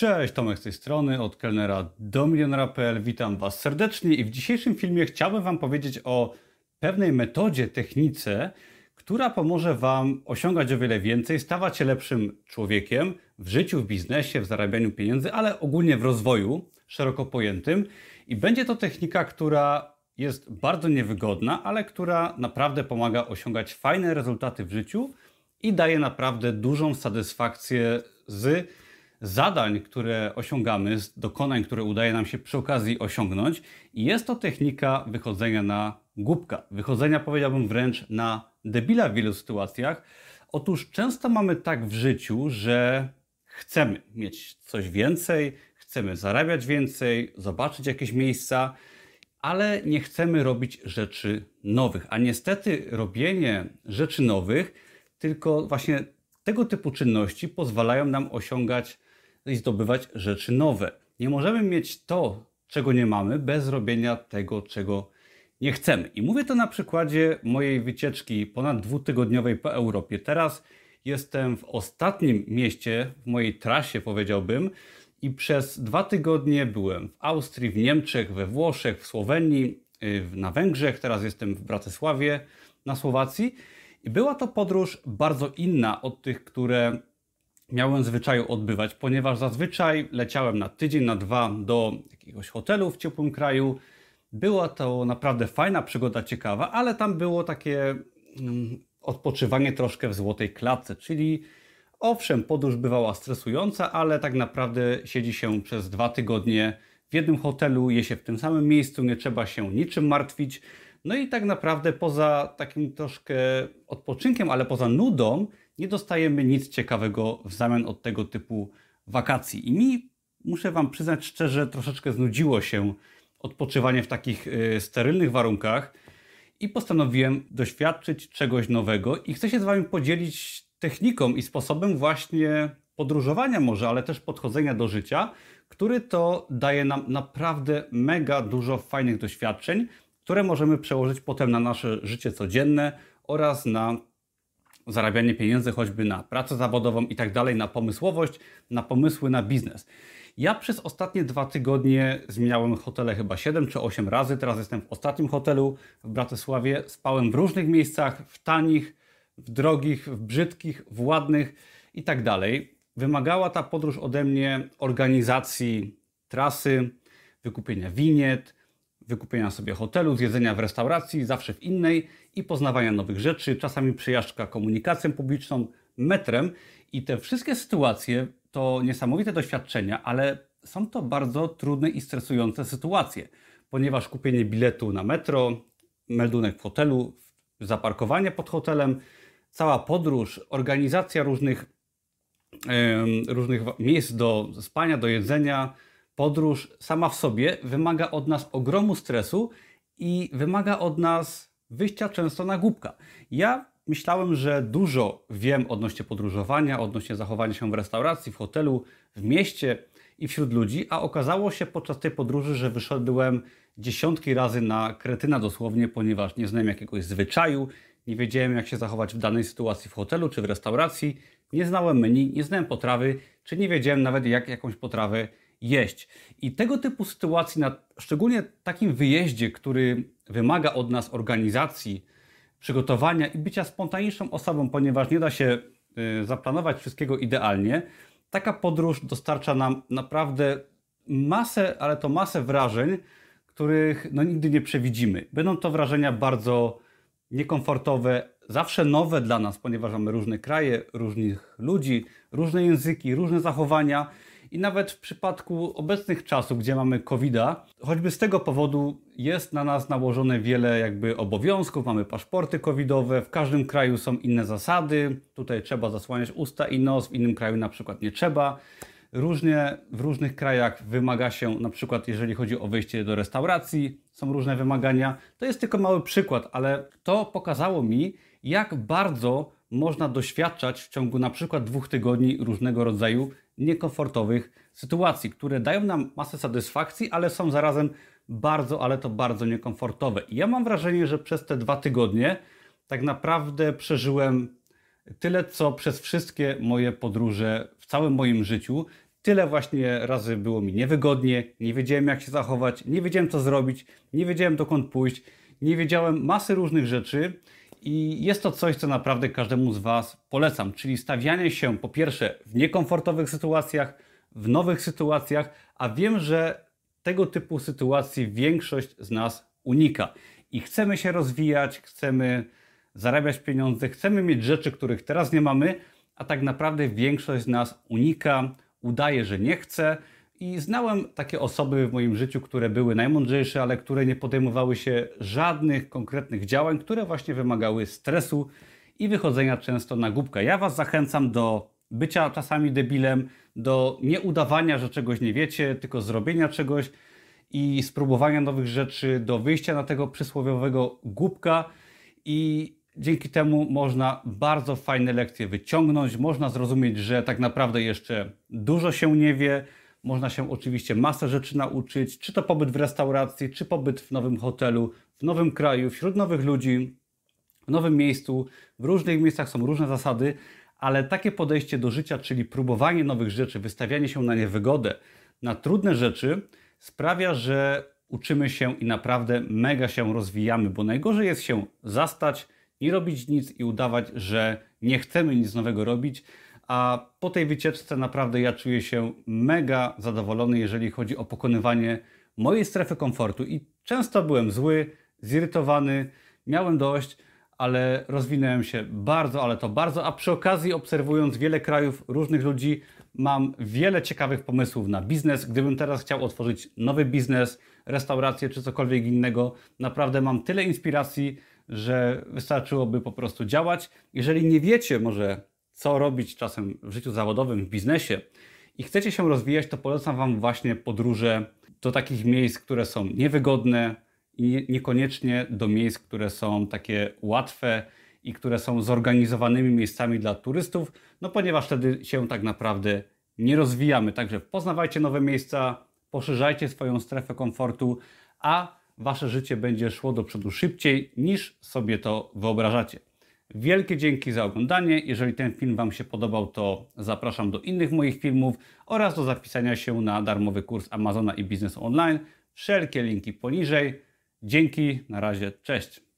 Cześć, Tomek z tej strony, od kelnera do milionera.pl. Witam Was serdecznie i w dzisiejszym filmie chciałbym Wam powiedzieć o pewnej metodzie, technice, która pomoże Wam osiągać o wiele więcej, stawać się lepszym człowiekiem w życiu, w biznesie, w zarabianiu pieniędzy, ale ogólnie w rozwoju szeroko pojętym. I będzie to technika, która jest bardzo niewygodna, ale która naprawdę pomaga osiągać fajne rezultaty w życiu i daje naprawdę dużą satysfakcję z zadań, które osiągamy, z dokonań, które udaje nam się przy okazji osiągnąć. I jest to technika wychodzenia na głupka. Wychodzenia, powiedziałbym, wręcz na debila w wielu sytuacjach. Otóż często mamy tak w życiu, że chcemy mieć coś więcej, chcemy zarabiać więcej, zobaczyć jakieś miejsca, ale nie chcemy robić rzeczy nowych. A niestety robienie rzeczy nowych, tylko właśnie tego typu czynności pozwalają nam osiągać i zdobywać rzeczy nowe. Nie możemy mieć to, czego nie mamy, bez robienia tego, czego nie chcemy. I mówię to na przykładzie mojej wycieczki ponad dwutygodniowej po Europie. Teraz jestem w ostatnim mieście, w mojej trasie powiedziałbym, i przez dwa tygodnie byłem w Austrii, w Niemczech, we Włoszech, w Słowenii, y, na Węgrzech, teraz jestem w Bratysławie na Słowacji. I była to podróż bardzo inna od tych, które miałem zwyczaju odbywać, ponieważ zazwyczaj leciałem na tydzień, na dwa do jakiegoś hotelu w ciepłym kraju. Była to naprawdę fajna przygoda, ciekawa, ale tam było takie mm, odpoczywanie troszkę w złotej klatce, czyli owszem, podróż bywała stresująca, ale tak naprawdę siedzi się przez dwa tygodnie w jednym hotelu, je się w tym samym miejscu, nie trzeba się niczym martwić. No i tak naprawdę poza takim troszkę odpoczynkiem, ale poza nudą, nie dostajemy nic ciekawego w zamian od tego typu wakacji. I mi, muszę Wam przyznać szczerze, troszeczkę znudziło się odpoczywanie w takich y, sterylnych warunkach i postanowiłem doświadczyć czegoś nowego i chcę się z Wami podzielić techniką i sposobem właśnie podróżowania może, ale też podchodzenia do życia, który to daje nam naprawdę mega dużo fajnych doświadczeń, które możemy przełożyć potem na nasze życie codzienne oraz na zarabianie pieniędzy, choćby na pracę zawodową i tak dalej, na pomysłowość, na pomysły na biznes. Ja przez ostatnie dwa tygodnie zmieniałem hotele chyba 7 czy 8 razy. Teraz jestem w ostatnim hotelu w Bratysławie. Spałem w różnych miejscach, w tanich, w drogich, w brzydkich, w ładnych i tak dalej. Wymagała ta podróż ode mnie organizacji trasy, wykupienia winiet, wykupienia sobie hotelu, zjedzenia w restauracji, zawsze w innej i poznawania nowych rzeczy, czasami przejażdżka komunikacją publiczną, metrem. I te wszystkie sytuacje to niesamowite doświadczenia, ale są to bardzo trudne i stresujące sytuacje, ponieważ kupienie biletu na metro, meldunek w hotelu, zaparkowanie pod hotelem, cała podróż, organizacja różnych, yy, różnych miejsc do spania, do jedzenia, podróż sama w sobie wymaga od nas ogromu stresu i wymaga od nas wyjścia często na głupka. Ja myślałem, że dużo wiem odnośnie podróżowania, odnośnie zachowania się w restauracji, w hotelu, w mieście i wśród ludzi, a okazało się podczas tej podróży, że wyszedłem dziesiątki razy na kretyna dosłownie, ponieważ nie znałem jakiegoś zwyczaju, nie wiedziałem jak się zachować w danej sytuacji w hotelu czy w restauracji, nie znałem menu, nie znałem potrawy, czy nie wiedziałem nawet jak jakąś potrawę jeść. I tego typu sytuacji, na szczególnie takim wyjeździe, który wymaga od nas organizacji, przygotowania i bycia spontaniczną osobą, ponieważ nie da się y, zaplanować wszystkiego idealnie, taka podróż dostarcza nam naprawdę masę, ale to masę wrażeń, których no, nigdy nie przewidzimy. Będą to wrażenia bardzo niekomfortowe, zawsze nowe dla nas, ponieważ mamy różne kraje, różnych ludzi, różne języki, różne zachowania i nawet w przypadku obecnych czasów, gdzie mamy covid choćby z tego powodu jest na nas nałożone wiele jakby obowiązków, mamy paszporty covidowe, w każdym kraju są inne zasady, tutaj trzeba zasłaniać usta i nos, w innym kraju na przykład nie trzeba. Różnie w różnych krajach wymaga się, na przykład jeżeli chodzi o wejście do restauracji, są różne wymagania. To jest tylko mały przykład, ale to pokazało mi, jak bardzo można doświadczać w ciągu na przykład dwóch tygodni różnego rodzaju niekomfortowych sytuacji, które dają nam masę satysfakcji, ale są zarazem bardzo, ale to bardzo niekomfortowe. I ja mam wrażenie, że przez te dwa tygodnie tak naprawdę przeżyłem tyle, co przez wszystkie moje podróże w całym moim życiu. Tyle właśnie razy było mi niewygodnie, nie wiedziałem jak się zachować, nie wiedziałem co zrobić, nie wiedziałem dokąd pójść, nie wiedziałem masy różnych rzeczy i jest to coś, co naprawdę każdemu z Was polecam, czyli stawianie się po pierwsze w niekomfortowych sytuacjach, w nowych sytuacjach, a wiem, że tego typu sytuacji większość z nas unika i chcemy się rozwijać, chcemy zarabiać pieniądze, chcemy mieć rzeczy, których teraz nie mamy, a tak naprawdę większość z nas unika, udaje, że nie chce. I znałem takie osoby w moim życiu, które były najmądrzejsze, ale które nie podejmowały się żadnych konkretnych działań, które właśnie wymagały stresu i wychodzenia często na głupkę. Ja Was zachęcam do bycia czasami debilem, do nieudawania, że czegoś nie wiecie, tylko zrobienia czegoś i spróbowania nowych rzeczy, do wyjścia na tego przysłowiowego głupka. I dzięki temu można bardzo fajne lekcje wyciągnąć, można zrozumieć, że tak naprawdę jeszcze dużo się nie wie, można się oczywiście masę rzeczy nauczyć, czy to pobyt w restauracji, czy pobyt w nowym hotelu, w nowym kraju, wśród nowych ludzi, w nowym miejscu. W różnych miejscach są różne zasady, ale takie podejście do życia, czyli próbowanie nowych rzeczy, wystawianie się na niewygodę, na trudne rzeczy, sprawia, że uczymy się i naprawdę mega się rozwijamy, bo najgorzej jest się zastać, nie robić nic i udawać, że nie chcemy nic nowego robić. A po tej wycieczce naprawdę ja czuję się mega zadowolony, jeżeli chodzi o pokonywanie mojej strefy komfortu. I często byłem zły, zirytowany, miałem dość, ale rozwinąłem się bardzo, ale to bardzo. A przy okazji, obserwując wiele krajów, różnych ludzi, mam wiele ciekawych pomysłów na biznes. Gdybym teraz chciał otworzyć nowy biznes, restaurację czy cokolwiek innego, naprawdę mam tyle inspiracji, że wystarczyłoby po prostu działać. Jeżeli nie wiecie może co robić czasem w życiu zawodowym, w biznesie i chcecie się rozwijać, to polecam Wam właśnie podróże do takich miejsc, które są niewygodne i niekoniecznie do miejsc, które są takie łatwe i które są zorganizowanymi miejscami dla turystów, no ponieważ wtedy się tak naprawdę nie rozwijamy. Także poznawajcie nowe miejsca, poszerzajcie swoją strefę komfortu, a wasze życie będzie szło do przodu szybciej niż sobie to wyobrażacie. Wielkie dzięki za oglądanie. Jeżeli ten film Wam się podobał, to zapraszam do innych moich filmów oraz do zapisania się na darmowy kurs Amazona i Biznes Online. Wszelkie linki poniżej. Dzięki, na razie, cześć.